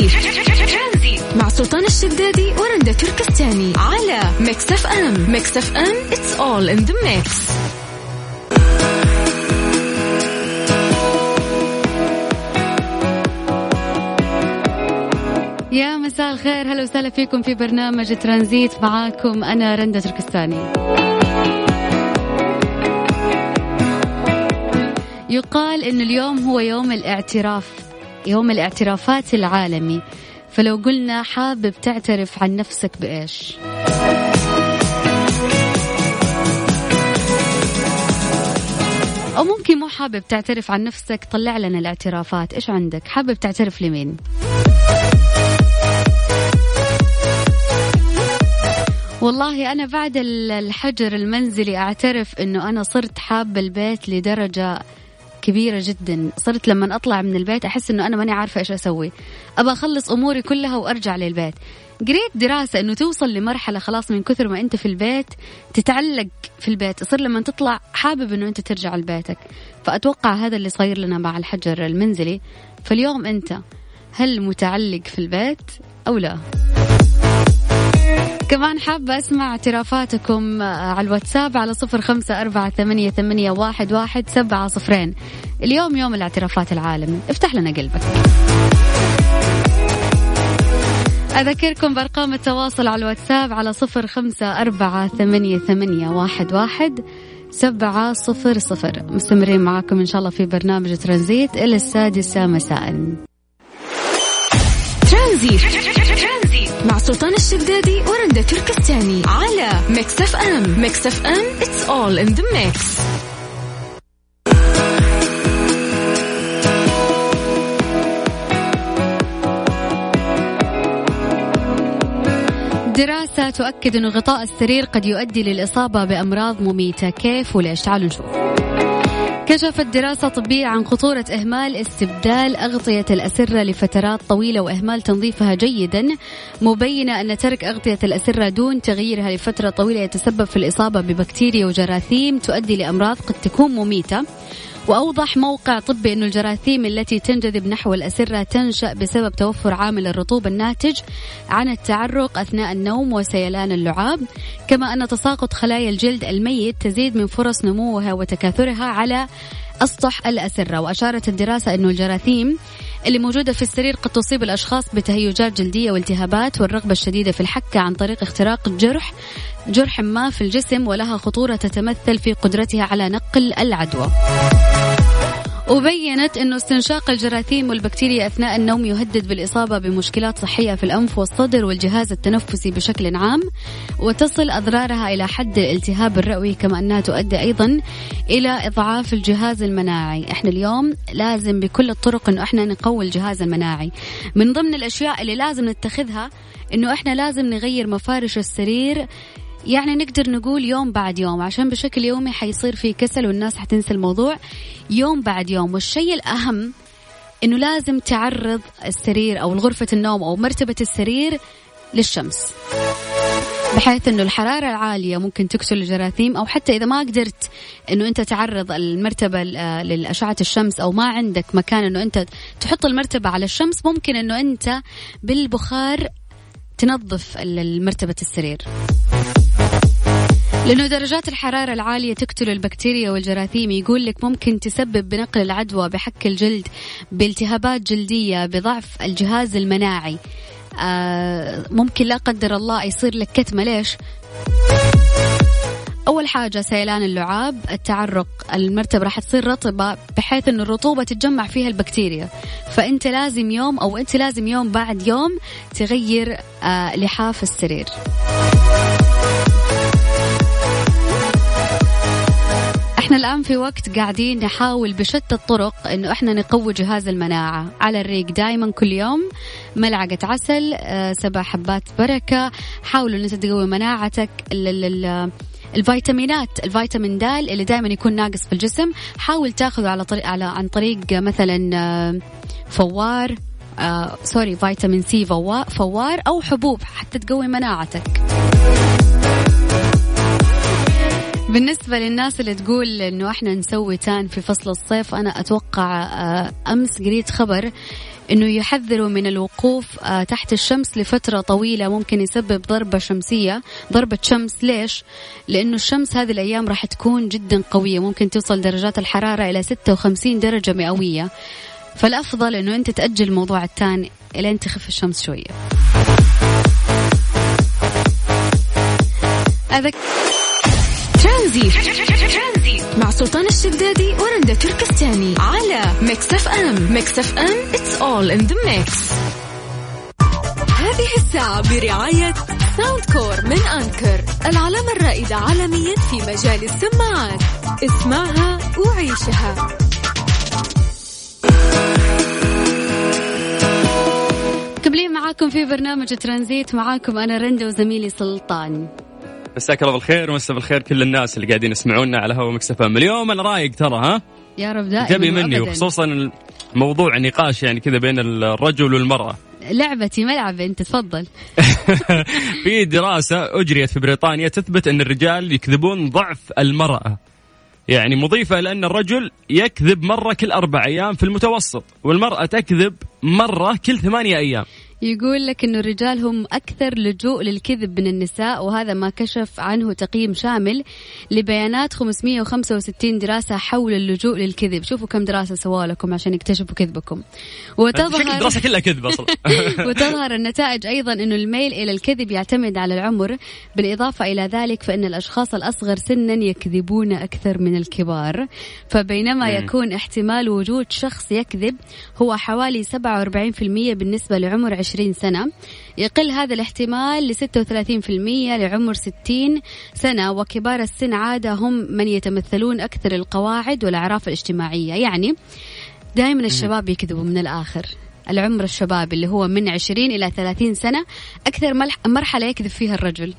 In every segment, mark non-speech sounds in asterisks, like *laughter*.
ترانزي مع سلطان الشدادي ورندا تركستاني على Mix FM. Mix FM it's all in the mix. يا مساء الخير. هلا وسهلا فيكم في برنامج ترانزيت. معاكم أنا رندا تركستاني. يقال إن اليوم هو يوم الاعتراف. يوم الاعترافات العالمي. فلو قلنا حابب تعترف عن نفسك بإيش؟ أو ممكن مو حابب تعترف عن نفسك طلع لنا الاعترافات. إيش عندك؟ حابب تعترف لمين؟ والله أنا بعد الحجر المنزلي أعترف أنه أنا صرت حابة البيت لدرجة كبيرة جدا. صرت لما أطلع من البيت أحس أنه أنا ماني عارفة إيش أسوي. أبى أخلص أموري كلها وأرجع للبيت. قريت دراسة أنه توصل لمرحلة خلاص من كثر ما أنت في البيت تتعلق في البيت. يصير لما تطلع حابب أنه أنت ترجع لبيتك. فأتوقع هذا اللي صاير لنا مع الحجر المنزلي. فاليوم أنت هل متعلق في البيت أو لا؟ كمان حابة أسمع اعترافاتكم على الواتساب على صفر خمسة أربعة ثمانية, ثمانية واحد, واحد سبعة صفرين. اليوم يوم الاعترافات العالمي. افتح لنا قلبك. أذكركم بأرقام التواصل على الواتساب على صفر خمسة أربعة ثمانية, ثمانية واحد, واحد سبعة صفر صفر. مستمرين معاكم إن شاء الله في برنامج ترانزيت إلى السادسة مساء. ترانزيت. مع سلطان الشدادي ورندا تركستاني على Mix FM Mix FM it's all in the mix. دراسة تؤكد أن غطاء السرير قد يؤدي للإصابة بأمراض مميتة. كيف وليش؟ تعالوا نشوف. كشفت دراسة طبية عن خطورة إهمال استبدال أغطية الأسرة لفترات طويلة وإهمال تنظيفها جيدا. مبينة أن ترك أغطية الأسرة دون تغييرها لفترة طويلة يتسبب في الإصابة ببكتيريا وجراثيم تؤدي لأمراض قد تكون مميتة. وأوضح موقع طبي أن الجراثيم التي تنجذب نحو الأسرة تنشأ بسبب توفر عامل الرطوبة الناتج عن التعرق أثناء النوم وسيلان اللعاب. كما أن تساقط خلايا الجلد الميت تزيد من فرص نموها وتكاثرها على أسطح الأسرة. وأشارت الدراسة أن الجراثيم اللي موجودة في السرير قد تصيب الأشخاص بتهيجات جلدية والتهابات والرغبة الشديدة في الحكة عن طريق اختراق جرح جرح ما في الجسم ولها خطورة تتمثل في قدرتها على نقل العدوى. وبينت أنه استنشاق الجراثيم والبكتيريا أثناء النوم يهدد بالإصابة بمشكلات صحية في الأنف والصدر والجهاز التنفسي بشكل عام وتصل أضرارها إلى حد الالتهاب الرئوي كما أنها تؤدي أيضا إلى إضعاف الجهاز المناعي. إحنا اليوم لازم بكل الطرق أنه إحنا نقوي الجهاز المناعي. من ضمن الأشياء اللي لازم نتخذها أنه إحنا لازم نغير مفارش السرير يعني نقدر نقول يوم بعد يوم عشان بشكل يومي حيصير في كسل والناس حتنسى الموضوع. يوم بعد يوم والشيء الأهم إنه لازم تعرض السرير أو غرفة النوم أو مرتبة السرير للشمس. بحيث إنه الحرارة العالية ممكن تكسر الجراثيم أو حتى إذا ما قدرت إنه أنت تعرض المرتبة لأشعة الشمس أو ما عندك مكان إنه أنت تحط المرتبة على الشمس ممكن إنه أنت بالبخار تنظف مرتبه السرير. لأنه درجات الحرارة العالية تقتل البكتيريا والجراثيم. يقول لك ممكن تسبب بنقل العدوى بحك الجلد بالتهابات جلدية بضعف الجهاز المناعي. آه ممكن لا قدر الله يصير لك كتمة. ليش؟ أول حاجة سيلان اللعاب التعرق المرتبة راح تصير رطبة بحيث أن الرطوبة تتجمع فيها البكتيريا. فأنت لازم يوم أو أنت لازم يوم بعد يوم تغير آه لحاف السرير. إحنا الآن في وقت قاعدين نحاول بشتى الطرق إنه إحنا نقوي جهاز المناعة. على الريق دائما كل يوم ملعقة عسل آه، سبع حبات بركة. حاولوا إن أنت تقوي مناعتك. الفيتامينات الفيتامين د اللي دائما يكون ناقص في الجسم حاول تاخذه على طريق على عن طريق مثلا آه، فوار آه sorry فيتامين C فوار أو حبوب حتى تقوي مناعتك. بالنسبة للناس اللي تقول إنه إحنا نسوي تان في فصل الصيف أنا أتوقع آه، أمس قريت خبر إنه يحذروا من الوقوف آه، تحت الشمس لفترة طويلة ممكن يسبب ضربة شمسية. ضربة شمس ليش؟ لأنه الشمس هذه الأيام راح تكون جدا قوية ممكن توصل درجات الحرارة إلى 56 درجة مئوية. فالأفضل إنه أنت تأجل موضوع التان الين تخف الشمس شوية. أذك... ترانزي مع سلطان الشدادي ورندا تركستاني على Mix FM. Mix FM it's all in the mix. هذه الساعة برعاية Soundcore من Anker العلامة الرائدة عالميا في مجال السماعات. اسمعها وعيشها. كملين معاكم في برنامج ترانزيت معاكم أنا رندا وزميلي سلطان. مساك الله بالخير ومسا بالخير كل الناس اللي قاعدين يسمعونا على هوا مكسفة اليوم أنا رايق ترى ها؟ يا رب دائما تبي مني وخصوصا موضوع نقاش يعني كذا بين الرجل والمرأة. لعبتي ملعبة أنت تفضل. *laughs* في دراسة أجريت في بريطانيا تثبت أن الرجال يكذبون ضعف المرأة. يعني مضيفة إلى أن الرجل يكذب مرة كل أربع أيام في المتوسط والمرأة تكذب مرة كل ثمانية أيام. يقول لك إنه الرجال هم أكثر لجوء للكذب من النساء وهذا ما كشف عنه تقييم شامل لبيانات 565 دراسة حول اللجوء للكذب. شوفوا كم دراسة سووا لكم عشان يكتشفوا كذبكم. وتظهر الدراسه كلها كذب أصلا. *laughs* وتظهر النتائج أيضا إنه الميل إلى الكذب يعتمد على العمر. بالإضافة إلى ذلك فإن الأشخاص الأصغر سنا يكذبون أكثر من الكبار. فبينما يكون احتمال وجود شخص يكذب هو حوالي 47% بالنسبة لعمر 20 سنة. يقل هذا الاحتمال ل 36% لعمر 60 سنة وكبار السن عادة هم من يتمثلون أكثر القواعد والأعراف الاجتماعية. يعني دائما الشباب يكذبوا من الآخر. العمر الشباب اللي هو من 20 إلى 30 سنة أكثر مرحلة يكذب فيها الرجل.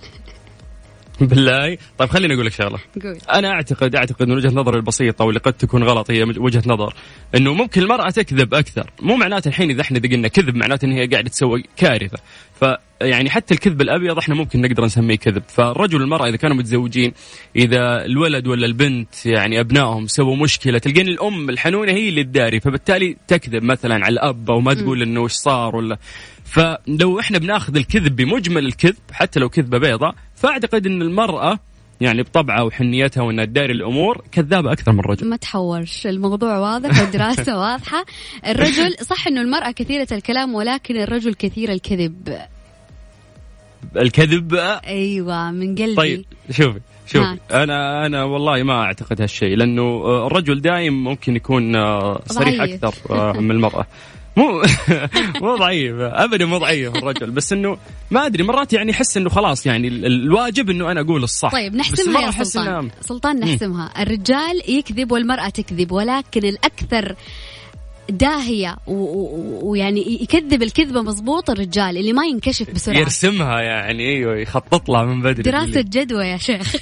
*laughs* بالله. طيب خليني أقول لك شغلة. قول. أنا أعتقد أعتقد من وجهة نظري البسيطة واللي قد تكون غلط هي وجهة نظر إنه ممكن المرأة تكذب أكثر. مو معناته الحين إذا إحنا قلنا كذب معناته إن هي قاعدة تسوي كارثة. فيعني حتى الكذب الأبيض إحنا ممكن نقدر نسميه كذب. فالرجل والمراه إذا كانوا متزوجين إذا الولد ولا البنت يعني أبنائهم سووا مشكلة تلقين الأم الحنونة هي اللي تداري فبالتالي تكذب مثلا على الأب أو ما تقول إنه وش صار ولا فلو إحنا بناخذ الكذب بمجمل الكذب حتى لو كذبة بيضاء فأعتقد إن المرأة يعني بطبعها وحنيتها وإنها تداري الأمور كذابة أكثر من الرجل. ما تحورش الموضوع واضح *laughs* والدراسة واضحة. الرجل صح إنه المرأة كثيرة الكلام ولكن الرجل كثير الكذب. الكذب؟ أيوه من قلبي. طيب شوفي شوفي. أنا أنا والله ما أعتقد هالشيء لأنه الرجل دايم ممكن يكون صريح أكثر من المرأة. *laughs* مو *laughs* مو ضعيف ابدا مو ضعيف الرجل. بس إنه ما أدري مرات يعني أحس إنه خلاص يعني الواجب إنه أنا أقول الصح. طيب نحسمها يا سلطان. سلطان نحسمها. الرجال يكذب والمرأة تكذب ولكن الأكثر داهية ويعني يكذب الكذبة مضبوط الرجال اللي ما ينكشف بسرعة. يرسمها يعني أيوه يخطط لها من بدري. دراسة جدوى يا شيخ.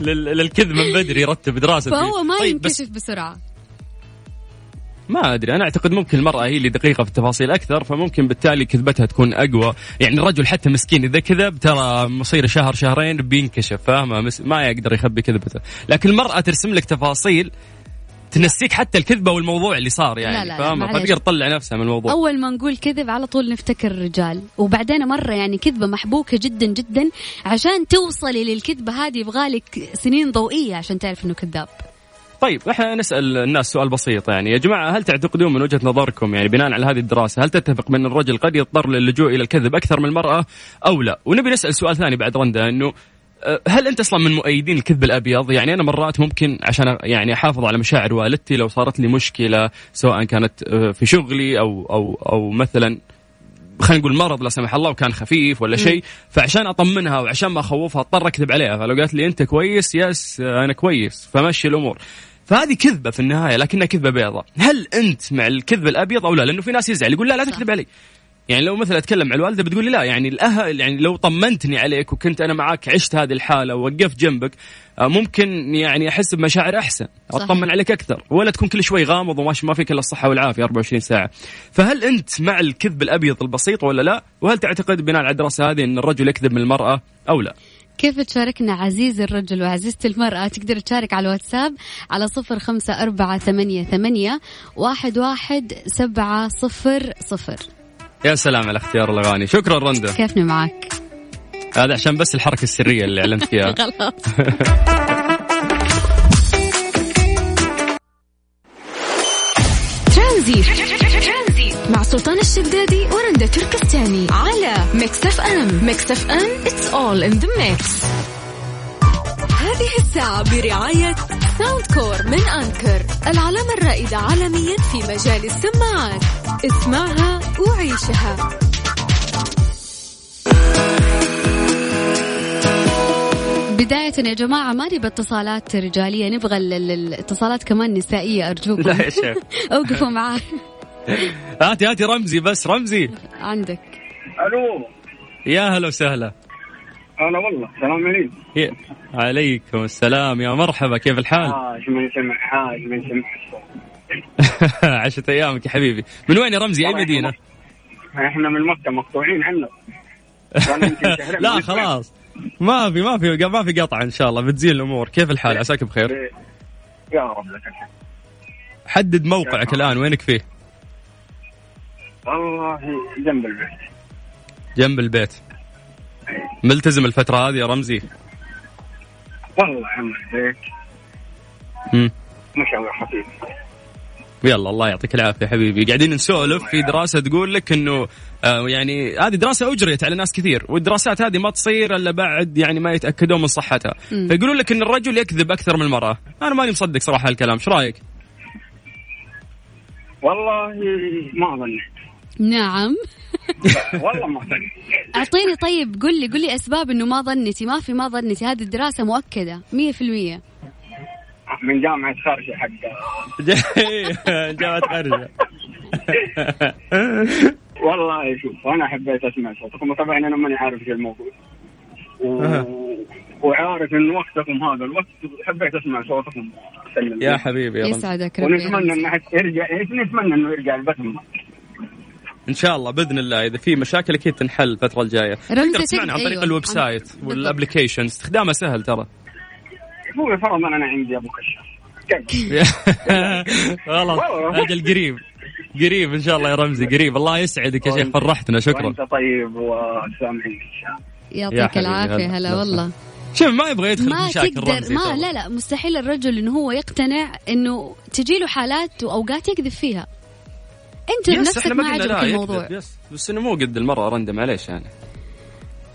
*laughs* للكذب من بدري يرتب دراسة. فهو ما طيب ينكشف بسرعة. ما أدري أنا أعتقد ممكن المرأة هي اللي دقيقة في التفاصيل أكثر فممكن بالتالي كذبتها تكون أقوى. يعني الرجل حتى مسكين إذا كذب ترى مصير شهر شهرين بينكشف فاهمة؟ ما يقدر يخبي كذبته لكن المرأة ترسم لك تفاصيل تنسيك حتى الكذبة والموضوع اللي صار يعني فاهمة؟ فتقدر تطلع نفسها من الموضوع. أول ما نقول كذب على طول نفتكر الرجال. وبعدين مرة يعني كذبة محبوكة جدا جدا عشان توصلي للكذبة هذه يبغالك سنين ضوئية عشان تعرف إنه كذاب. طيب إحنا نسأل الناس سؤال بسيط يعني يا جماعة هل تعتقدون من وجهة نظركم يعني بناء على هذه الدراسة هل تتفق بان الرجل قد يضطر للجوء إلى الكذب أكثر من المرأة أو لا؟ ونبي نسأل سؤال ثاني بعد رندا إنه أه، هل أنت أصلا من مؤيدين الكذب الأبيض؟ يعني أنا مرات ممكن عشان يعني أحافظ على مشاعر والدتي لو صارت لي مشكلة سواء كانت أه، في شغلي أو أو أو مثلا خلينا نقول مرض لا سمح الله وكان خفيف ولا شيء فعشان أطمنها وعشان ما أخوفها اضطر اكذب عليها. فلو قالت لي أنت كويس؟ يس أنا كويس. فمشي الأمور. فهذه كذبة في النهاية لكنها كذبة بيضاء. هل أنت مع الكذب الأبيض أو لا؟ لأنه في ناس يزعل يقول لا لا تكذب علي. يعني لو مثلا أتكلم مع الوالدة بتقول لي لا يعني الاهل يعني لو طمنتني عليك وكنت أنا معك عشت هذه الحالة ووقفت جنبك آه، ممكن يعني أحس بمشاعر أحسن اطمن عليك أكثر. ولا تكون كل شوي غامض وما ما فيك إلا الصحة والعافية 24 ساعة. فهل أنت مع الكذب الأبيض البسيط ولا لا؟ وهل تعتقد بناء على الدراسة هذه أن الرجل يكذب من المرأة أو لا؟ كيف تشاركنا عزيز الرجل وعزيزة المرأة؟ تقدر تشارك على الواتساب على صفر خمسة أربعة ثمانية, ثمانية واحد, واحد سبعة صفر صفر. يا سلام على اختيار الأغاني. شكرا رندا. كيفني معك؟ هذا عشان بس الحركة السرية اللي أعلنت فيها. *laughs* خلاص ترانزي مع سلطان الشدادي ورندا تركستاني على Mix FM. Mix FM it's all in the mix هذه الساعة برعاية Soundcore من Anker العلامة الرائدة عالميا في مجال السماعات. اسمعها وعيشها. بداية يا جماعة ما نبغى اتصالات رجالية نبغى الاتصالات كمان نسائية أرجوكم. لا يا شيخ. *laughs* أوقفوا معاي. هاتي هاتي رمزي بس رمزي. عندك. ألو. يا هلا وسهلا. هلا والله السلام عليكم يا- عليكم السلام يا مرحبا كيف الحال؟ حاج من سمع حاج من سمع *laughs* عشت أيامك يا حبيبي. من وين يا رمزي؟ أي مدينة؟ إحنا من مكة مقطوعين عنك *laughs* لا. خلاص. ما في ما في ما في قطع إن شاء الله بتزين الأمور. كيف الحال؟ عساك بخير؟ إيه. يا رب لك الحمد. حدد موقعك الآن وينك فيه؟ والله جنب البيت. جنب البيت. ملتزم الفترة هذه يا رمزي؟ والله عمل البيت مم. مشاوير خفيفه يلا الله يعطيك العافية حبيبي. قاعدين نسولف في دراسة تقول لك إنه آه يعني هذه دراسة أجريت على ناس كثير والدراسات هذه ما تصير إلا بعد يعني ما يتأكدون من صحتها. فيقولون لك إن الرجل يكذب أكثر من المرأة. أنا ماني مصدق صراحة هالكلام إيش رأيك؟ والله ما ظنيت نعم. والله ما ظنيت أعطيني طيب قل لي قل لي أسباب إنه ما ظنتي ما في ما ظنتي هذه الدراسة مؤكدة 100% من جامعة خرشه حق جامعة خارجة. والله شوف أنا حبيت أسمع صوتكم وطبعا أنا ماني عارف إيش الموضوع. و... وعارف إن وقتكم هذا الوقت حبيت أسمع صوتكم. يا. حبيبي يا رمزي يسعدك ربي ونتمنى. إنه يرجع نتمنى إنه يرجع البث. إن شاء الله بإذن الله إذا في مشاكل أكيد تنحل الفترة الجاية. رمزي تقدر تسمعنا عن طريق أيوة. ال website. وال application استخدامه سهل ترى. هو فرضا أنا عندي أبو كشاف؟ خلاص *laughs* أجل قريب. قريب إن شاء الله يا رمزي قريب. الله يسعدك يا شيخ فرحتنا شكرا. وأنت طيب وسامحين ان شاء الله يا يعطيك العافية هلا. والله. شوف ما يبغى يدخل في ما مشاكل تقدر رمزي ما. لا لا مستحيل الرجل إنه هو يقتنع إنه تجي له حالات وأوقات يكذب فيها. أنت يس بنفسك إحنا ما عجبك الموضوع. يس بس إنه مو قد المرأة رندا معليش يعني.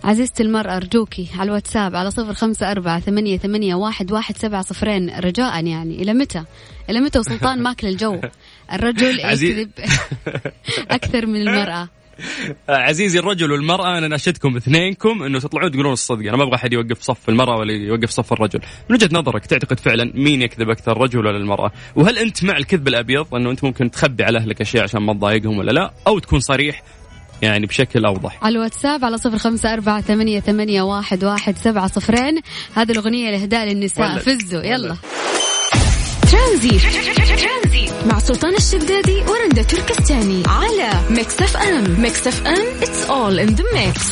عزيزتي المرأة أرجوكي على الواتساب على صفر خمسة أربعة ثمانية, ثمانية واحد, واحد سبعة صفرين رجاء يعني. إلى متى؟ إلى متى وسلطان ماكل الجو؟ *laughs* الرجل يكذب *laughs* أكثر من المرأة. *laughs* عزيزي الرجل والمرأة أناشدكم اثنينكم أنه تطلعون تقولون الصدق. أنا ما أبغى أحد يوقف صف المرأة ولا يوقف صف الرجل. من وجهة نظرك تعتقد فعلا مين يكذب أكثر الرجل ولا المرأة؟ وهل أنت مع الكذب الأبيض أنه أنت ممكن تخبي على أهلك أشياء عشان ما تضايقهم ولا لا؟ أو تكون صريح يعني بشكل أوضح. على الواتساب على صفر خمسة أربعة ثمانية, ثمانية واحد, واحد سبعة صفرين. هذه الأغنية لإهداء للنساء. ولد. فزوا يلا. ترانزي مع سلطان الشدادي ورندا تركستاني على Mix FM. Mix FM it's all in the mix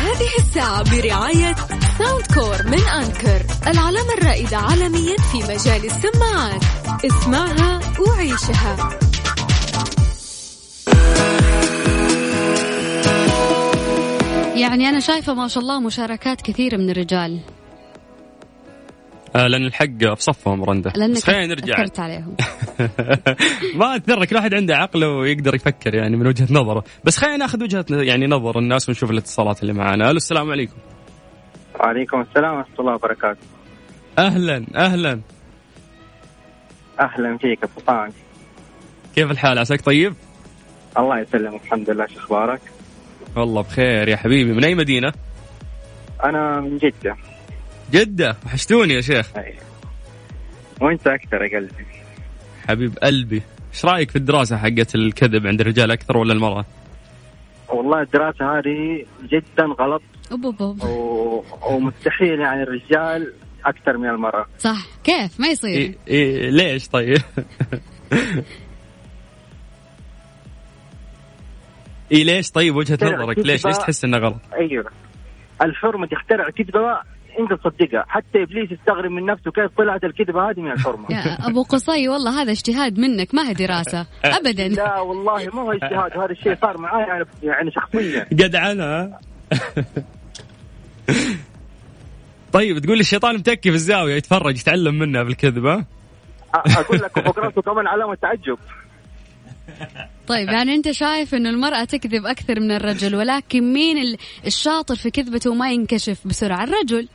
هذه الساعة برعاية Soundcore من Anker العلامة الرائدة عالميا في مجال السماعات. اسمعها وعيشها. يعني أنا شايفة ما شاء الله مشاركات كثيرة من الرجال. آه لأن الحق في صفهم رندا لأنك بس خلينا نرجع. أثرت عليهم. *laughs* ما أثر كل واحد عنده عقل ويقدر يفكر يعني من وجهة نظره. بس خلينا ناخذ وجهة يعني نظر الناس ونشوف الاتصالات اللي معانا. ألو السلام عليكم. وعليكم السلام ورحمة الله وبركاته. أهلا أهلا. أهلا فيك يا سلطان كيف الحال؟ عساك طيب؟ الله يسلمك الحمد لله. شو أخبارك؟ والله بخير يا حبيبي. من أي مدينة؟ أنا من جدة. جدة وحشتوني يا شيخ. وانت أكثر يا قلبي. حبيب قلبي إيش رأيك في الدراسة حقت الكذب عند الرجال أكثر ولا المرأة؟ والله الدراسة هذه جدا غلط. و... ومستحيل يعني الرجال أكثر من المرأة. صح. كيف؟ ما يصير. إيه إيه ليش طيب؟ *laughs* إيه ليش طيب وجهة كذا نظرك؟ ليش. ليش تحس إنه غلط؟ أيوه. الحرمة تخترع كذبه انت تصدقها. حتى إبليس يستغرب من نفسه كيف طلعت الكذبة هذه من الحرمة. يا أبو قصي والله هذا اجتهاد منك ما هي دراسة. *laughs* ابدا. لا والله ما هو اجتهاد. هذا الشيء صار معي يعني, شخصيا. جدعنة طيب تقول لي الشيطان متكي في الزاوية يتفرج يتعلم منها بالكذبه أقول لك وفوق كمان علامة تعجب. طيب يعني أنت شايف إنه المرأة تكذب أكثر من الرجل ولكن مين ال- الشاطر في كذبته وما ينكشف بسرعة؟ الرجل.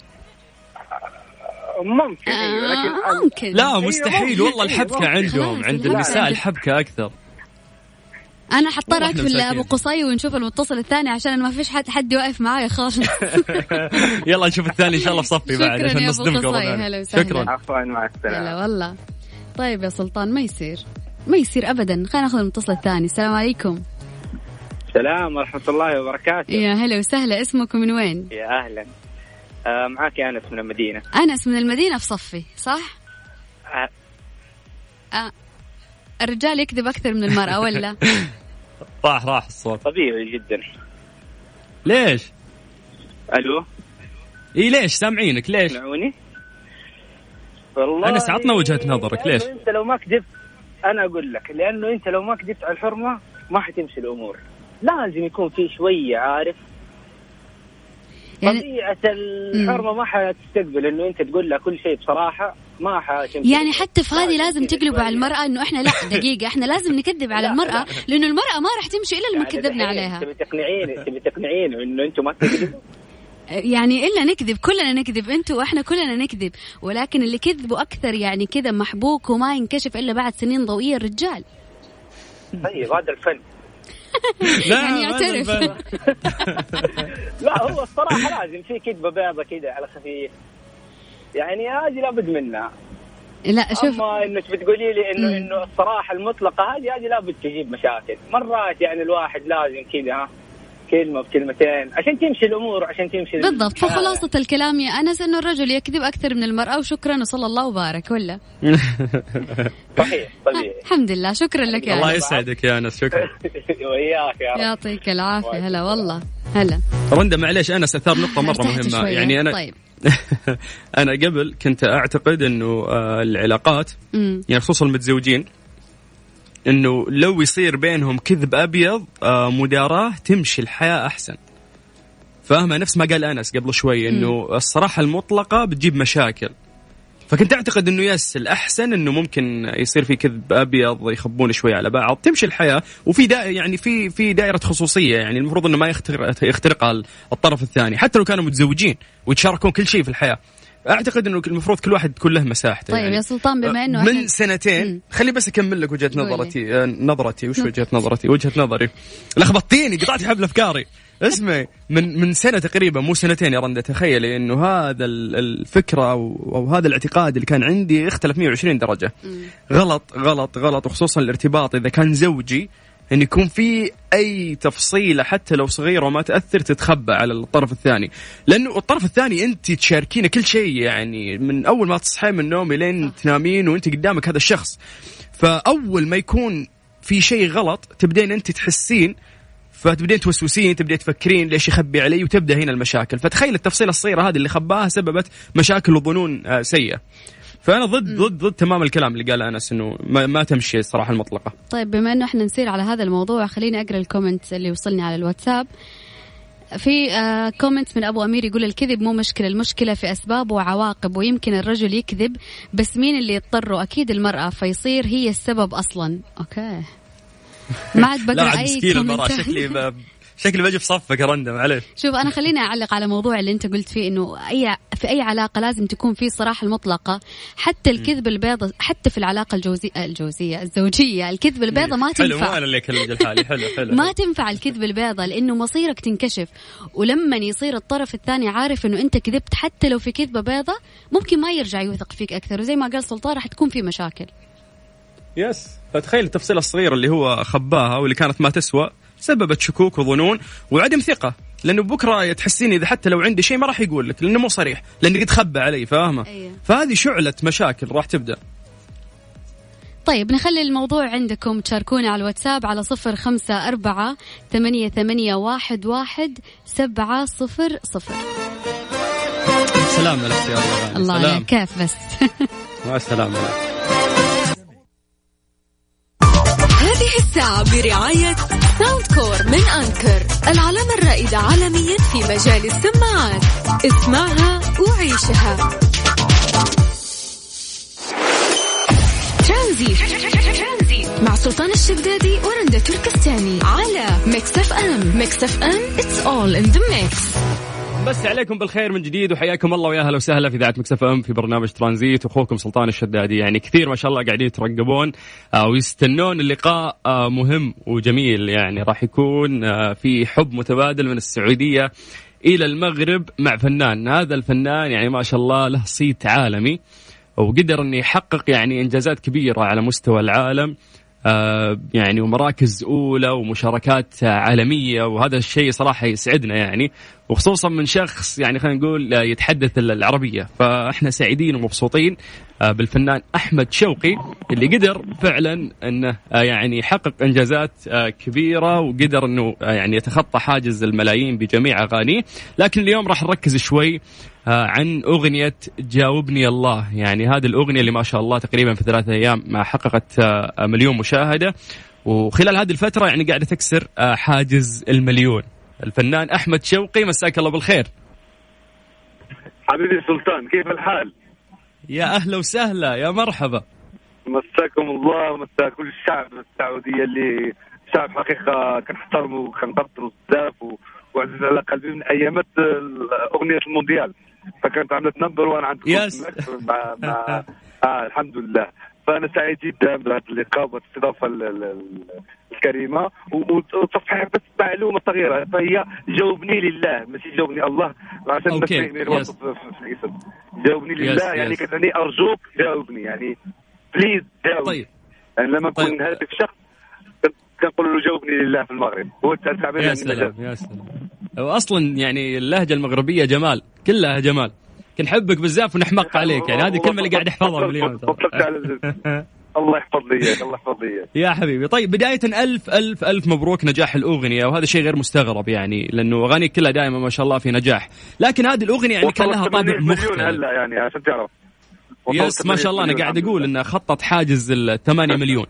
ممكن أيوه لكن آه ممكن. لا مستحيل. والله الحبكة ممكن. عندهم عند النساء. الحبكه أكثر. أنا حضطر مساكين. أبو قصي ونشوف المتصل الثاني عشان ما فيش حد حد واقف معايا خالص *laughs* يلا نشوف الثاني إن شاء الله في صفي بعد شكراً عشان نصدمكم. هلا. شكرا. عفوا مع هلا السلامه والله. طيب يا سلطان ما يصير؟ ما يصير ابدا. خلينا نأخذ المتصل الثاني. السلام عليكم. السلام ورحمة الله وبركاته. يا هلا وسهلا. اسمكم من وين؟ يا أهلا. آه معك أنس من المدينة. أنس من المدينة في صفي صح؟ آه. آه. الرجال يكذب أكثر من المرأة ولا؟ *laughs* راح راح الصوت. طبيعي جدا. ليش؟ ألو؟ إي ليش؟ سامعينك ليش؟ تسمعوني والله أنس، عطنا وجهة نظرك، لأنه ليش؟ أنت لو ما كذبت أنا أقول لك لأنه أنت لو ما كذبت على الحرمة ما حتمشي الأمور. لازم يكون في شوية عارف يعني طبيعة الحرمة ما حتستقبل إنه أنت تقول لها كل شيء بصراحة ما حتمشي يعني حتى في هذه لازم تقلبوا. على المرأة إنه إحنا لا *laughs* دقيقة إحنا لازم نكذب على لا، المرأة لأنه المرأة ما راح تمشي إلا لما يعني كذبنا عليها. تبي تقنعيني تبي تقنعيني إنه أنتم ما تكذبوا؟ *laughs* يعني إلا نكذب كلنا نكذب أنتوا وإحنا كلنا نكذب ولكن اللي كذبوا أكثر يعني كذا محبوك وما ينكشف إلا بعد سنين ضوئية الرجال. طيب هذا الفن. *laughs* لا يعني يعترف. *laughs* لا هو الصراحة لازم في كذبة بيضة كذا على خفيف. يعني هذه لابد منها. لا شوف. أما إنك بتقولي لي إنه. إنه الصراحة المطلقة هذه هذه لابد تجيب مشاكل. مرات يعني الواحد لازم كذا ها كلمة بكلمتين. عشان تمشي الأمور عشان تمشي بالضبط. الحياة. فخلاصة الكلام يا أنس إنه الرجل يكذب أكثر من المرأة وشكرا وصلى الله وبارك ولا؟ *laughs* صحيح طبيعي الحمد لله. شكرا لك يا الله يسعدك يا أنس شكرا. *laughs* وياك يا رب. يعطيك العافية. هلا والله. هلا. رندا معليش انس اثار نقطة مرة مهمة. شوية. يعني أنا طيب. *laughs* أنا قبل كنت أعتقد إنه آه، العلاقات يعني خصوصا المتزوجين إنه لو يصير بينهم كذب أبيض آه، مداراة تمشي الحياة أحسن. فاهمة؟ نفس ما قال أنس قبل شوي إنه الصراحة المطلقة بتجيب مشاكل. فكنت أعتقد إنه يس الأحسن إنه ممكن يصير في كذب أبيض يخبون شوي على بعض تمشي الحياة. وفي دا يعني في في دائرة خصوصية يعني المفروض إنه ما يخترق يخترقها الطرف الثاني حتى لو كانوا متزوجين ويتشاركون كل شيء في الحياة. أعتقد إنه المفروض كل واحد تكون له مساحته طيب يعني. يا سلطان بما إنه من سنتين. خلي بس أكمل لك وجهة. نظرتي آه، نظرتي وش وجهة نظرتي وجهة نظري لخبطتيني قطعتي حبل أفكاري اسمعي من من سنة تقريبا مو سنتين يا رندا تخيلي إنه هذا ال- الفكرة أو, أو هذا الاعتقاد اللي كان عندي اختلف 120 درجة غلط غلط غلط وخصوصا الارتباط إذا كان زوجي إن يكون في أي تفصيله حتى لو صغيره وما تأثر تتخبى على الطرف الثاني. لأنه الطرف الثاني أنت تشاركينه كل شيء يعني من أول ما تصحين من النوم لين تنامين وأنت قدامك هذا الشخص. فأول ما يكون في شيء غلط تبدين أنت تحسين فتبدين توسوسين تبدين تفكرين ليش يخبي علي وتبدأ هنا المشاكل. فتخيل التفصيلة الصغيرة هذه اللي خباها سببت مشاكل وظنون آه، سيئة. فأنا ضد ضد ضد تمام الكلام اللي قاله أنس إنه ما, ما تمشي الصراحه المطلقة. طيب بما إنه إحنا نسير على هذا الموضوع خليني أقرأ ال comment اللي وصلني على الواتساب. في آه comment من أبو أمير يقول الكذب مو مشكلة المشكلة في أسباب وعواقب ويمكن الرجل يكذب بس مين اللي يضطره أكيد المرأة فيصير هي السبب أصلا. okay. *laughs* ما عاد بقرأ أي كومنتات. شكلي. *laughs* شكلي بجي في صفك يا رندا معليش. شوف أنا خليني أعلق على موضوع اللي أنت قلت فيه إنه أي في أي علاقة لازم تكون في صراحة المطلقة. حتى الكذب البيضة حتى في العلاقة الجوزيه الجوزية الزوجية الكذب البيضة ما حلو مو تنفع. أنا اللي أكلم لحالي حلو حلو ما تنفع الكذب البيضة لأنه مصيرك تنكشف. ولما يصير الطرف الثاني عارف إنه أنت كذبت حتى لو في كذبة بيضة ممكن ما يرجع يوثق فيك أكثر. وزي ما قال سلطان راح تكون في مشاكل. يس. فتخيل التفصيله الصغيره اللي هو خباها واللي كانت ما تسوى. سببت شكوك وظنون وعدم ثقة. لأنه بكرة تحسين إذا حتى لو عندي شيء ما راح يقول لك لأنه مو صريح لأنه قد خبى علي فاهمة؟ أيوه. فهذه شعلة مشاكل راح تبدأ. طيب نخلي الموضوع عندكم تشاركونا على الواتساب على صفر خمسة أربعة ثمانية, ثمانية واحد, واحد سبعة صفر صفر. سلام عليك يا الله الله عليك كيف بس؟ *laughs* مع السلامة. هذه الساعة برعاية Soundcore من Anker العلامة الرائدة عالميا في مجال السماعات. اسمعها وعيشها. ترانزيت. مع سلطان الشدادي ورندا تركستاني على Mix FM Mix FM it's all in the mix. مسى عليكم بالخير من جديد وحياكم الله ويا أهلا وسهلا في إذاعة Mix FM في برنامج ترانزيت واخوكم سلطان الشدادي. يعني كثير ما شاء الله قاعدين يترقبون آه، ويستنون اللقاء آه، مهم وجميل. يعني راح يكون آه، في حب متبادل من السعودية إلى المغرب مع فنان. هذا الفنان يعني ما شاء الله له صيت عالمي وقدر إنه يحقق يعني إنجازات كبيرة على مستوى العالم. يعني ومراكز أولى ومشاركات عالمية وهذا الشيء صراحة يسعدنا يعني وخصوصا من شخص يعني خلينا نقول يتحدث العربية. فإحنا سعيدين ومبسوطين آه، بالفنان أحمد شوقي اللي قدر فعلا إنه آه، يعني يحقق إنجازات كبيرة وقدر إنه يعني يتخطى حاجز الملايين بجميع أغانيه. لكن اليوم راح نركز شوي آه، عن أغنية جاوبني الله. يعني هذه الأغنية اللي ما شاء الله تقريبا في ثلاثة أيام حققت آه، مليون مشاهدة. وخلال هذه الفترة يعني قاعدة تكسر آه، حاجز المليون. الفنان أحمد شوقي مساك الله بالخير. حبيبي سلطان كيف الحال؟ يا أهلا وسهلا يا مرحبا. مساكم الله ومسا كل الشعب السعودية اللي شعب حقيقة كنحترمه وكنقدره بزاف وعزيز على قلبي من أيامات أغنية المونديال. فكانت عملت number one عند yes مع, مع آه الحمد لله. فأنا سعيد جدا بهذا اللقاء والاستضافه الكريمة. وتصحيح بس معلومة صغيرة. فهي جاوبني لله. ماشي جاوبني الله. عشان okay جاوبني لله. yes, يعني yes. كتعني أرجوك جاوبني. يعني please جاوبني طيب. يعني لما أكون طيب. هاتف شخص كنقول له جاوبني لله في المغرب. هو التعبير يا سلام يا سلام. واصلا يعني اللهجة المغربية جمال. كلها جمال. كنحبك بزاف ونحمق عليك يعني هذه الكلمة اللي قاعد احفظها من اليوم الله يحفظ لي الله يحفظ لي يا حبيبي. طيب بداية الف الف ألف مبروك نجاح الأغنية وهذا شيء غير مستغرب يعني لأنه اغانيك كلها دائما ما شاء الله في نجاح. لكن هذه الأغنية يعني كان لها طابع مختلف. هلا يعني عشان تعرف. يس ما شاء الله. أنا قاعد أقول انه خطط حاجز ال 8 مليون.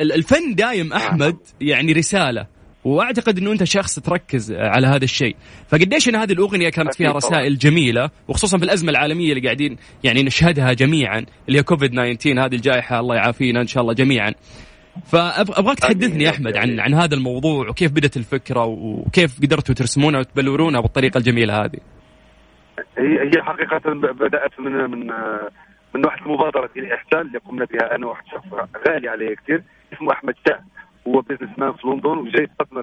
الفن دايم أحمد يعني رسالة. واعتقد إنه أنت شخص تركز على هذا الشيء. فقديش إن هذه الأغنية كانت فيها رسائل جميلة وخصوصا في الأزمة العالمية اللي قاعدين يعني نشهدها جميعا اللي هي كوفيد 19 هذه الجائحة الله يعافينا إن شاء الله جميعا. فابغاك تحدثني يا أحمد عن عن هذا الموضوع وكيف بدت الفكرة وكيف قدرتوا ترسمونها وتبلورونها بالطريقة الجميلة هذه؟ هي هي حقيقة بدأت من من من واحد المبادرة ديال احسان اللي قمنا بها أنا واحد الشخص غالي علي كثير اسمه أحمد شاه هو بيزنس مان في لندن وجاي يستثمر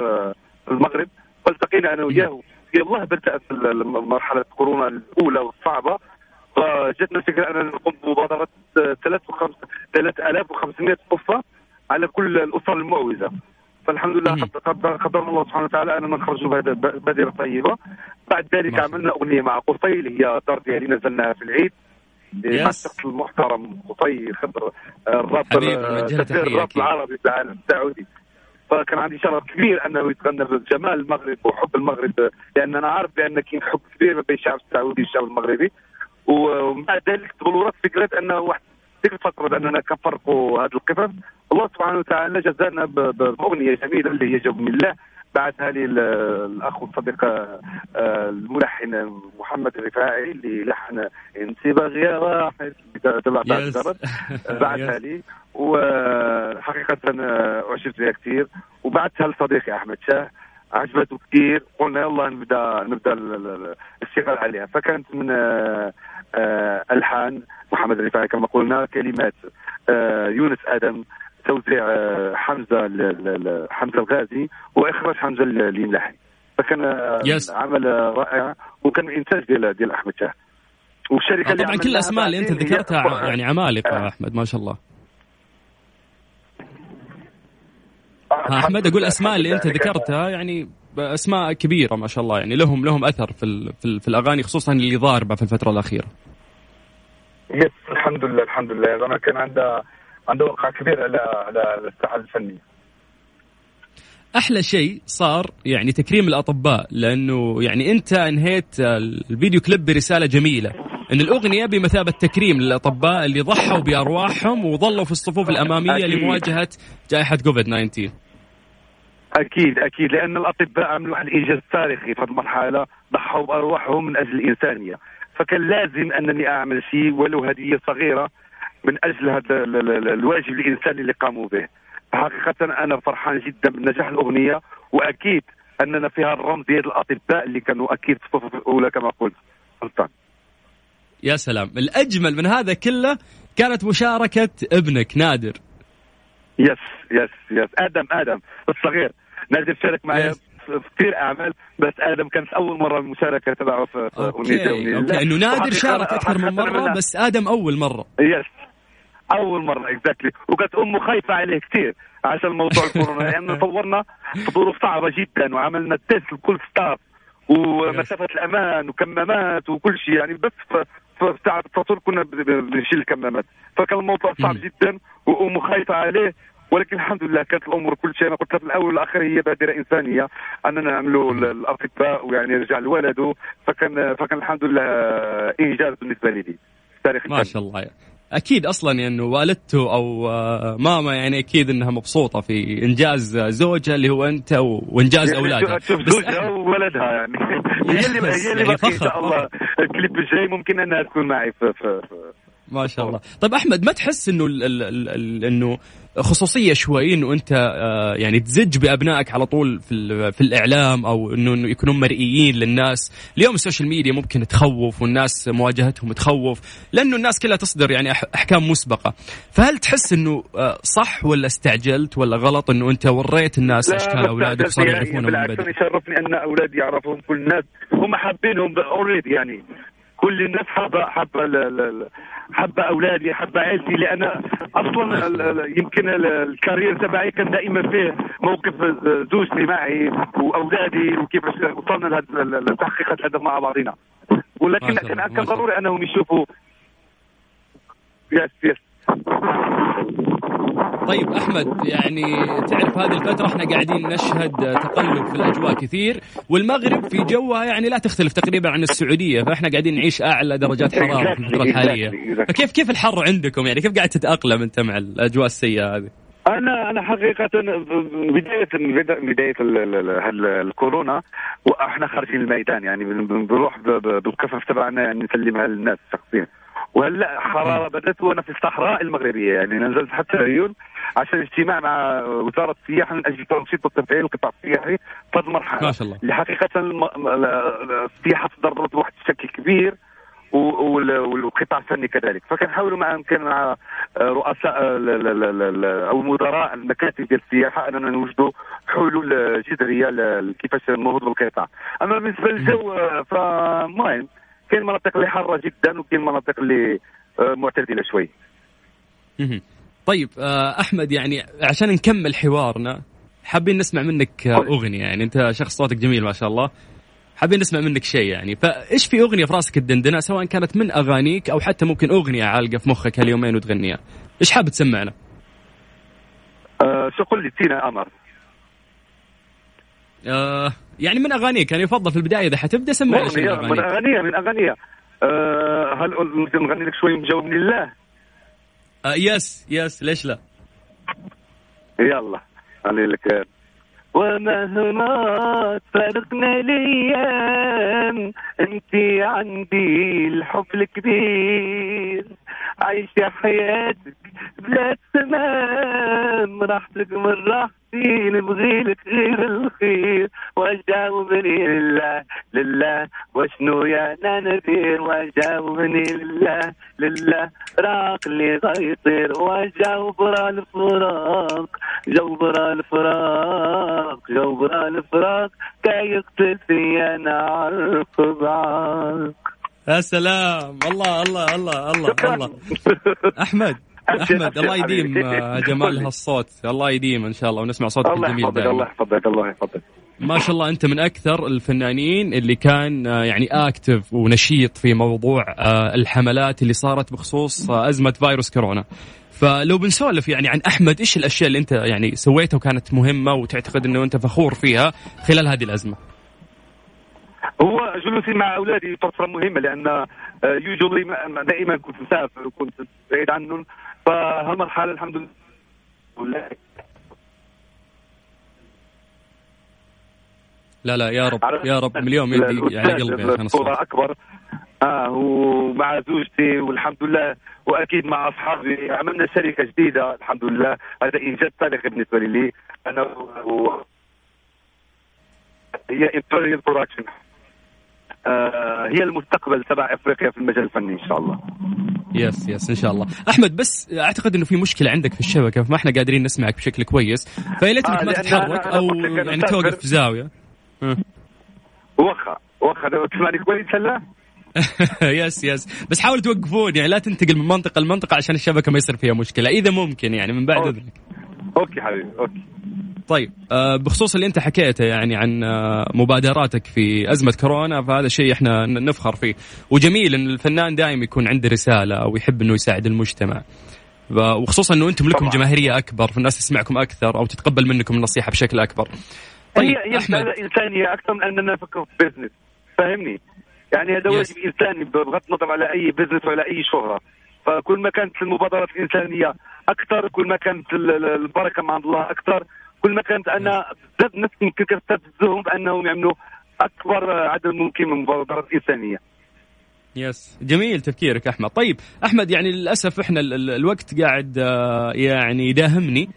في المغرب. فالتقينا أنا وياه. يلا بدات مرحلة كورونا الأولى والصعبة. فجاتنا الفكرة أننا نقوم بمبادرة 3500 قفة على كل الأسر المعوزة. فالحمد لله قدر الله سبحانه وتعالى أننا نخرجوا بهذه طيبه بعد ذلك عملنا أغنية مع قصي اللي هي الدار ديالي نزلناها في العيد. الشخص المحترم قصي خضر الراب الراب العربي في العالم السعودي. فكان عندي شرف كبير أنه يتغنى بجمال المغرب وحب المغرب لأن أنا عارف بان كاين حب كبير ما بين الشعب السعودي والشعب المغربي. ومع ذلك تبلورات فكرة أنه واحد ديك الفترة بأننا كنفرقوا هذه القصص الله سبحانه وتعالى جزانا بأغنية جميلة اللي هي جوب من الله. بعثها لي الأخ والصديق آه، الملحن محمد الرفاعي اللي لحن انت باغيه واحد بعثها لي وحقيقة أعجبت بها كثير. وبعثها لصديقي أحمد شاه عجبته كثير. قلنا يلا نبدأ نبدأ الاشتغال عليها. فكانت من آه، آه، ألحان محمد الرفاعي كما قلنا كلمات يونس آدم توزيع آه، حمزة حمزة الغازي وإخراج حمزة الملاحي فكان يس. عمل رائع وكان إنتاج ديال ديال أحمد شاه والشركة اللي طبعا كل الاسماء اللي أنت ذكرتها يعني عمالقة آه. أحمد ما شاء الله آه أحمد أقول الاسماء اللي أنت ذكرتها يعني اسماء كبيرة ما شاء الله يعني لهم لهم أثر في ال في, ال في الأغاني خصوصا اللي ضاربة في الفترة الأخيرة. يس الحمد لله الحمد لله أنا كان عندها عنده وقع كبير على على الساحة الفنية. أحلى شيء صار يعني تكريم الأطباء لأنه يعني أنت انهيت الفيديو كليب برسالة جميلة. إن الأغنية بمثابة تكريم للأطباء اللي ضحوا بأرواحهم وظلوا في الصفوف الأمامية أكيد. لمواجهة جائحة كوفيد 19 أكيد أكيد. لأن الأطباء عملوا واحد الانجاز تاريخي في هذه المرحلة ضحوا بأرواحهم من أجل الإنسانية. فكان لازم أنني أعمل شيء ولو هدية صغيرة من أجل هذا الواجب الانساني اللي قاموا به. حقيقة أنا فرحان جدا بنجاح الأغنية وأكيد أننا فيها الرمز ديال الأطباء اللي كانوا أكيد في الصفوف الأولى كما قلت. سلطان. يا سلام. الأجمل من هذا كله كانت مشاركة ابنك نادر. yes yes yes آدم آدم الصغير. نادر شارك معي في كثير أعمال بس آدم كانت أول مرة المشاركة تبعه في أغنية okay. إنه نادر شارك أكثر من مرة بس آدم أول مرة. yes أول مرة exactly وكانت أمه خايفة عليه كثير عشان موضوع الكورونا لأنه يعني *laughs* صورنا في ظروف صعبة جدا وعملنا test لكل staff ومسافة الأمان وكمامات وكل شيء. يعني بس في ساعه التصوير كنا بنشيل الكمامات. فكان الموضوع صعب جدا وأمه خايفة عليه ولكن الحمد لله كانت الأمور كل شيء. أنا قلت في الأول والآخر هي بادرة إنسانية أننا نعملوا الأطباء ويعني رجع لولده. فكان فكان الحمد لله إنجاز بالنسبة لي. تاريخ ما شاء الله. أكيد أصلا إنه يعني والدته أو آه، ماما يعني أكيد إنها مبسوطة في إنجاز زوجها اللي هو أنت وإنجاز يعني أولادها. تشوف زوجها وولدها يعني. هي اللي هي اللي يعني إن شاء الله الكليب الجاي ممكن إنها تكون معي في, في, في ما شاء الله. طيب أحمد ما تحس إنه إنه خصوصية شوي إنه أنت آه، يعني تزج بأبنائك على طول في في الإعلام أو إنه يكونوا مرئيين للناس؟ اليوم ال social media ممكن تخوف والناس مواجهتهم تخوف لأنه الناس كلها تصدر يعني أحكام مسبقة. فهل تحس إنه آه، صح ولا استعجلت ولا غلط إنه أنت وريت الناس أشكال أولادك صاروا يعرفونهم من بدري؟ يشرفني أن أولادي يعرفون كل الناس. هم حابينهم already يعني. كل الناس حابه حابه حابه أولادي حابه عائلتي لأن أصلا يمكن ال career تبعي كان دائما فيه موقف زوجتي معي وأولادي وكيفاش وصلنا لتحقيق الهدف مع بعضنا ولكن كان ضروري أنهم يشوفوا. yes yes طيب أحمد يعني تعرف هذه الفترة إحنا قاعدين نشهد تقلب في الأجواء كثير والمغرب في جوها يعني لا تختلف تقريبا عن السعودية فإحنا قاعدين نعيش أعلى درجات حرارة في الفترة الحالية. فكيف كيف الحر عندكم؟ يعني كيف قاعد تتأقلم أنت مع الأجواء السيئة هذه؟ أنا أنا حقيقة بدايه بدايه الكورونا وإحنا خارجين الميدان يعني بنروح بالقصص تبعنا يعني نسلمها للناس شخصيا. وهلا حرارة بدأت وأنا في الصحراء المغربية يعني نزلت حتى عيون عشان اجتماع مع وزارة السياحة من أجل تنشيط وتفعيل القطاع السياحي في هذه المرحله ما شاء الله. اللي حقيقه السياحة تضررت بواحد الشكل كبير والقطاع الفني كذلك. فكنحاولوا مع يمكن مع رؤساء أو مدراء المكاتب ديال السياحة أننا نوجدوا حلول جذرية كيفاش ننهضوا بالقطاع أما بالنسبة للجو فمهم. كاين مناطق اللي حارة جدا وكاين مناطق اللي آه، معتدلة شوي. طيب آه، أحمد يعني عشان نكمل حوارنا حابين نسمع منك أغنية. يعني أنت شخص صوتك جميل ما شاء الله. حابين نسمع منك شيء يعني. فإيش في أغنية في راسك تدندنها سواء كانت من أغانيك أو حتى ممكن أغنية عالقة في مخك هاليومين وتغنيها؟ إيش حاب تسمعنا؟ أه شو قل لي تينا قمر. آه يعني من أغانيك يعني يفضل في البداية إذا حتبدأ سمع من اغانيها من اغانيها من اغانيها آه هل نغني لك شوي مجاوب لله؟ آه يس يس ليش لا؟ يلا خلي لك ومهما تفرقنا الأيام أنت عندي الحب الكبير عايشة حياتك بلا تمام راحتك من راحتي نبغي لك غير الخير. وجاوبني لله لله. وشنو يا ندير وجاوبني لله لله. راق اللي غيطير. وجاوبر الفراق. جوبر الفراق جوبر الفراق. كي يقتل في أنا عرق بعاق يا سلام. الله الله الله الله الله. أحمد أحمد الله يديم جمال *laughs* هالصوت. الله يديم إن شاء الله ونسمع صوتك الجميل دائما الله يحفظك الله يحفظك. ما شاء الله أنت من أكثر الفنانين اللي كان يعني اكتف ونشيط في موضوع الحملات اللي صارت بخصوص أزمة فيروس كورونا. فلو بنسولف يعني عن أحمد إيش الأشياء اللي أنت يعني سويتها وكانت مهمة وتعتقد إنه أنت فخور فيها خلال هذه الأزمة؟ هو جلوسي مع أولادي فترة مهمة لأن يوجولي دائما كنت مسافر وكنت بعيد عنهم فهالمرحله الحمد لله. لا لا يا رب يا رب مليون يدي على قلبي عشان الصورة أكبر. آه ومع زوجتي والحمد لله وأكيد مع أصحابي. عملنا شركة جديدة الحمد لله. هذا انجاز تاريخي بالنسبة لي. أنا و... هي Imperial Production آه هي المستقبل تبع إفريقيا في المجال الفني إن شاء الله. yes yes إن شاء الله. أحمد بس أعتقد إنه في مشكلة عندك في الشبكة فما إحنا قادرين نسمعك بشكل كويس. فيا ليتك آه ما تتحرك أو يعني توقف في زاوية. وخا وخا تسمعني كويس هلا؟ *laughs* yes yes. بس حاول توقفون يعني لا تنتقل من منطقة لمنطقة عشان الشبكة ما يصير فيها مشكلة إذا ممكن يعني من بعد إذنك. okay حبيبي okay. طيب آه، بخصوص اللي انت حكيته يعني عن آه، مبادراتك في أزمة كورونا فهذا شيء إحنا نفخر فيه. وجميل إن الفنان دائما يكون عنده رسالة أو يحب إنه يساعد المجتمع. وخصوصا إنه أنتم لكم جماهيرية أكبر فالناس تسمعكم أكثر أو تتقبل منكم النصيحة بشكل أكبر. طيب هي أحمد. إنسانية أكثر من أننا نفكر في business فاهمني؟ يعني هذا واجب إنساني بغض النظر على أي business ولا أي شهرة. فكل ما كانت المبادرات الإنسانية أكثر كل ما كانت البركة مع الله أكثر كل ما كانت نفسي يمكن كنستفزهم بأنهم يعملوا أكبر عدد ممكن من المبادرات الانسانيه يس. جميل تفكيرك أحمد. طيب أحمد يعني للأسف إحنا الوقت قاعد آه، يعني يداهمني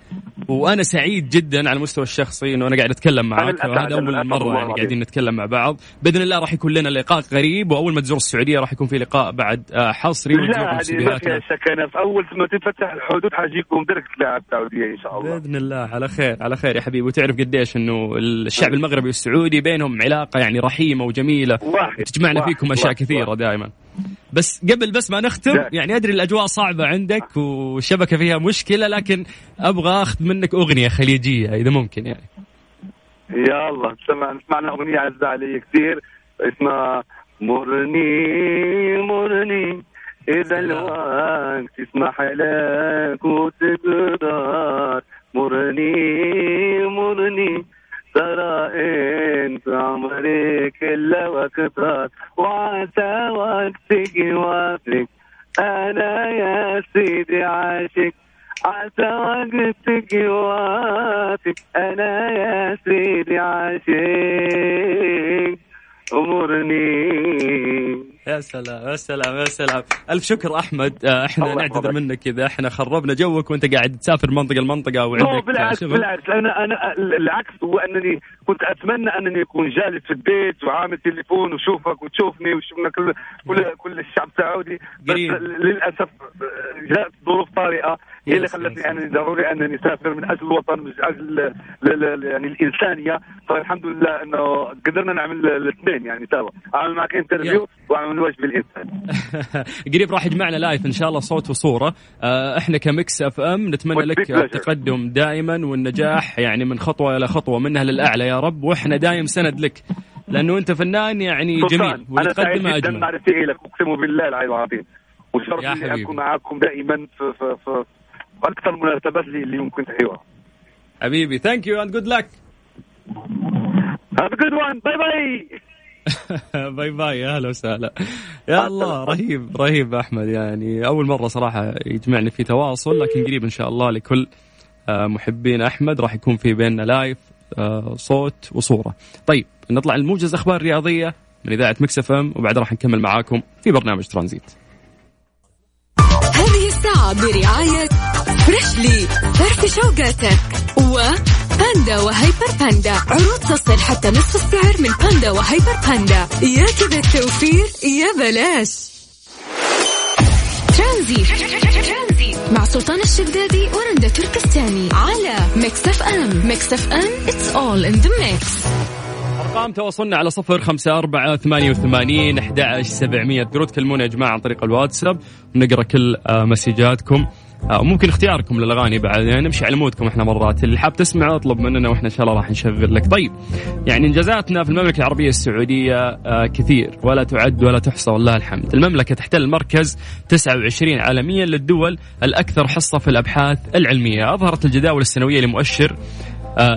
وأنا سعيد جدا على المستوى الشخصي إنه أنا قاعد أتكلم معك وهذا أول مرة يعني قاعدين نتكلم مع بعض. بإذن الله راح يكون لنا لقاء غريب وأول ما تزور السعودية راح يكون في لقاء بعد آه، حصري لا ما فيها شك أنا في أول ما تنفتح الحدود حاجيكم درك لاعب السعودية إن شاء الله. بإذن الله. على خير على خير يا حبيبي. وتعرف قديش إنه الشعب المغربي والسعودي بينهم علاقة يعني رحيمة وجميلة. واحد. تجمعنا واحد. فيكم أشياء كثيرة دائما. بس قبل بس ما نختم يعني أدري الأجواء صعبة عندك والشبكة فيها مشكلة لكن أبغى أخذ منك أغنية خليجية إذا ممكن يعني. يا الله سمع سمعنا أغنية عزة علي كثير اسمها مرني مرني. إذا الوقت يسمح لك وتقدر. مرني مرني. ترى انت عمري كله وأكثر وعسى وقتك يوافق. أنا يا سيدي عاشق. عسى وقتك يوافق. أنا يا سيدي عاشق. أمرني. يا سلام يا سلام يا سلام. ألف شكر أحمد. آه، إحنا نعتذر منك إذا إحنا خربنا جوك وأنت قاعد تسافر منطقة لمنطقة وعندك بالعكس شغل بالعكس. أنا أنا العكس هو أنني كنت أتمنى أنني أكون جالس في البيت وعامل تليفون وشوفك وتشوفني وشوفنا كل كل كل الشعب السعودي بس للأسف جاءت ظروف طارئة. هي اللي خلتني أنني ضروري أنني أسافر من أجل الوطن من أجل يعني الإنسانية. فالحمد لله إنه قدرنا نعمل الاثنين يعني سوا أعمل معك interview وأعمل الواجب الانساني *laughs* قريب راح يجمعنا live إن شاء الله صوت وصورة. آه، إحنا ك Mix FM نتمنى لك التقدم دائما والنجاح يعني من خطوة إلى خطوة منها للأعلى يا رب. وإحنا دايم سند لك. لأنه أنت فنان يعني جميل وتقدم أجمل. أنا معرفتي لك. أقسم بالله العظيم وشرف لي أكون معاكم دائما في, في, في وأكثر المناسبات اللي يمكن تحيوها حبيبي thank you and good luck have good one bye bye *laughs* bye bye يا أهلا وسهلا. يا الله رهيب رهيب أحمد. يعني أول مرة صراحة يجمعني في تواصل لكن قريب إن شاء الله لكل آه، محبين أحمد راح يكون في بيننا live آه، صوت وصورة. طيب نطلع الموجز أخبار رياضية من إذاعة Mix FM وبعد راح نكمل معاكم في برنامج ترانزيت. هذه الساعة برعاية Freshly فرفش وقاتك وباندا وهيبر باندا. عروض تصل حتى نصف السعر من باندا وهيبر باندا. يا كذا التوفير يا بلاش. ترانزيت مع سلطان الشدادي ورندا تركستاني. على Mix FM. Mix FM it's all in the mix أرقام تواصلنا على صفر خمسة أربعة ثمانية وثمانين أحد سبعمية. تقدروا تكلمونا يا جماعة عن طريق الواتساب. ونقرأ كل آه، مسجاتكم. آه، ممكن اختياركم للأغاني بعد يعني نمشي على مودكم إحنا مرات. اللي حاب تسمع اطلب مننا وإحنا إن شاء الله راح نشغل لك. طيب يعني انجازاتنا في المملكة العربية السعودية آه، كثير ولا تعد ولا تحصى والله الحمد. المملكة تحتل المركز 29 عالميا للدول الأكثر حصة في الأبحاث العلمية. أظهرت الجداول السنوية لمؤشر آه،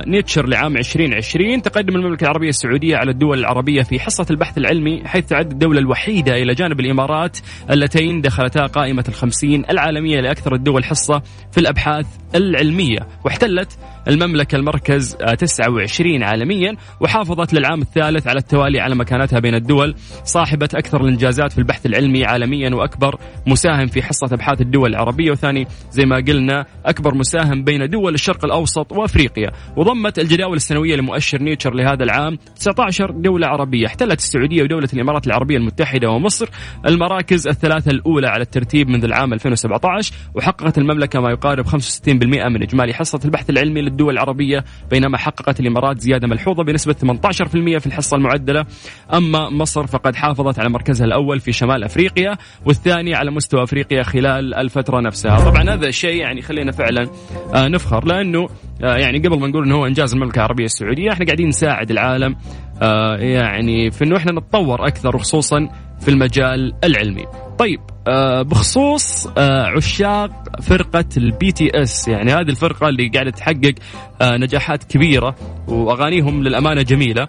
نيتشر لعام 2020 تقدم المملكة العربية السعودية على الدول العربية في حصة البحث العلمي حيث تعد الدولة الوحيدة إلى جانب الإمارات اللتين دخلتا قائمة الخمسين العالمية لأكثر الدول حصة في الأبحاث العلمية واحتلت المملكة المركز 29 آه، عالميا وحافظت للعام الثالث على التوالي على مكانتها بين الدول صاحبة أكثر الإنجازات في البحث العلمي عالميا وأكبر مساهم في حصة أبحاث الدول العربية وثاني زي ما قلنا أكبر مساهم بين دول الشرق الأوسط وأفريقيا. وضمت الجداول السنوية لمؤشر نيتشر لهذا العام 19 دولة عربية احتلت السعودية ودولة الإمارات العربية المتحدة ومصر المراكز الثلاثة الأولى على الترتيب منذ العام 2017 وحققت المملكة ما يقارب 65% من إجمالي حصة البحث العلمي للدول العربية بينما حققت الإمارات زيادة ملحوظة بنسبة 18% في الحصة المعدلة. أما مصر فقد حافظت على مركزها الأول في شمال أفريقيا والثاني على مستوى أفريقيا خلال الفترة نفسها. طبعا هذا الشيء يعني خلينا فعلا آه، نفخر لأنه آه، يعني قبل ما نقول إنه هو إنجاز المملكة العربية السعودية إحنا قاعدين نساعد العالم آه، يعني في إنه إحنا نتطور أكثر وخصوصا في المجال العلمي. طيب آه، بخصوص عشاق فرقة ال BTS يعني هذه الفرقة اللي قاعدة تحقق نجاحات كبيرة وأغانيهم للأمانة جميلة.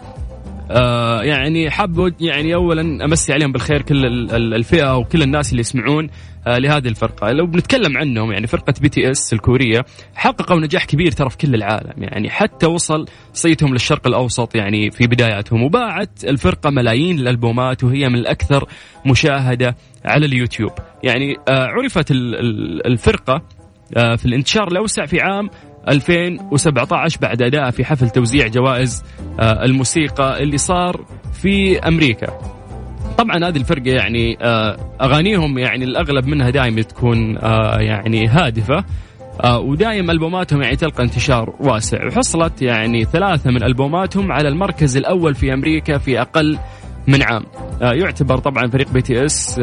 آه يعني حابب يعني اولا أمسي عليهم بالخير كل الفئة وكل الناس اللي يسمعون. آه لهذه الفرقة. لو بنتكلم عنهم يعني فرقة BTS الكورية حققوا نجاح كبير ترى في كل العالم. يعني حتى وصل صيتهم للشرق الأوسط يعني في بداياتهم وباعت الفرقة ملايين الألبومات وهي من الأكثر مشاهدة على اليوتيوب. يعني آه عرفت الفرقة آه، في الانتشار الأوسع في عام 2017 بعد أداء في حفل توزيع جوائز آه، الموسيقى اللي صار في أمريكا. طبعا هذه الفرقة يعني آه، أغانيهم يعني الأغلب منها دائما تكون آه، يعني هادفة ودائما ألبوماتهم يعني تلقى انتشار واسع. وحصلت يعني ثلاثة من ألبوماتهم على المركز الأول في أمريكا في أقل من عام. يعتبر طبعا فريق BTS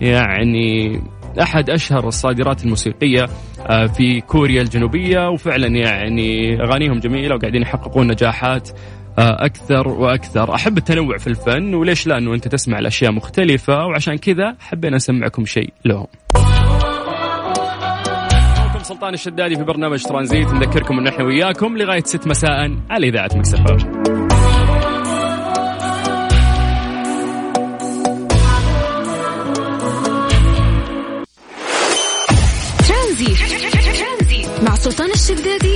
يعني أحد أشهر الصادرات الموسيقية آه، في كوريا الجنوبية. وفعلا يعني أغانيهم جميلة وقاعدين يحققون نجاحات. آه، أكثر وأكثر. أحب التنوع في الفن وليش لا إنه أنت تسمع الأشياء مختلفة؟ وعشان كذا حبينا نسمعكم شيء لهم. سلطان الشدادي في برنامج ترانزيت نذكركم ان إحنا وياكم لغاية 6 مساء على إذاعة Mix FM سلطان الشدادي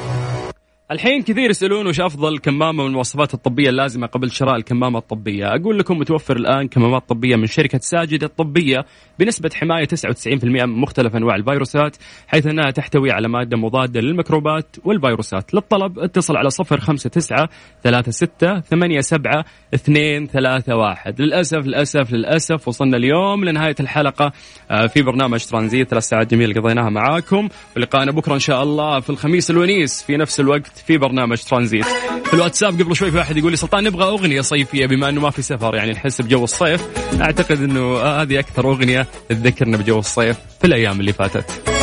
الحين كثير يسألون وش أفضل كمامة من المواصفات الطبية اللازمة قبل شراء الكمامة الطبية. أقول لكم متوفر الآن كمامات طبية من شركة ساجد الطبية بنسبة حماية 99% من مختلف أنواع الفيروسات حيث أنها تحتوي على مادة مضادة للميكروبات والفيروسات. للطلب اتصل على 059 36 87 231 للأسف للأسف للأسف وصلنا اليوم لنهاية الحلقة آه، في برنامج ترانزيت ثلاث ساعات جميلة قضيناها معاكم. ولقائنا بكرة إن شاء الله في الخميس الونيس في نفس الوقت. في برنامج ترانزيت. في الواتساب قبل شوي في واحد يقول لي سلطان نبغى أغنية صيفية بما إنه ما في سفر يعني نحس بجو الصيف. أعتقد إنه هذه أكثر أغنية تذكرنا بجو الصيف في الأيام اللي فاتت.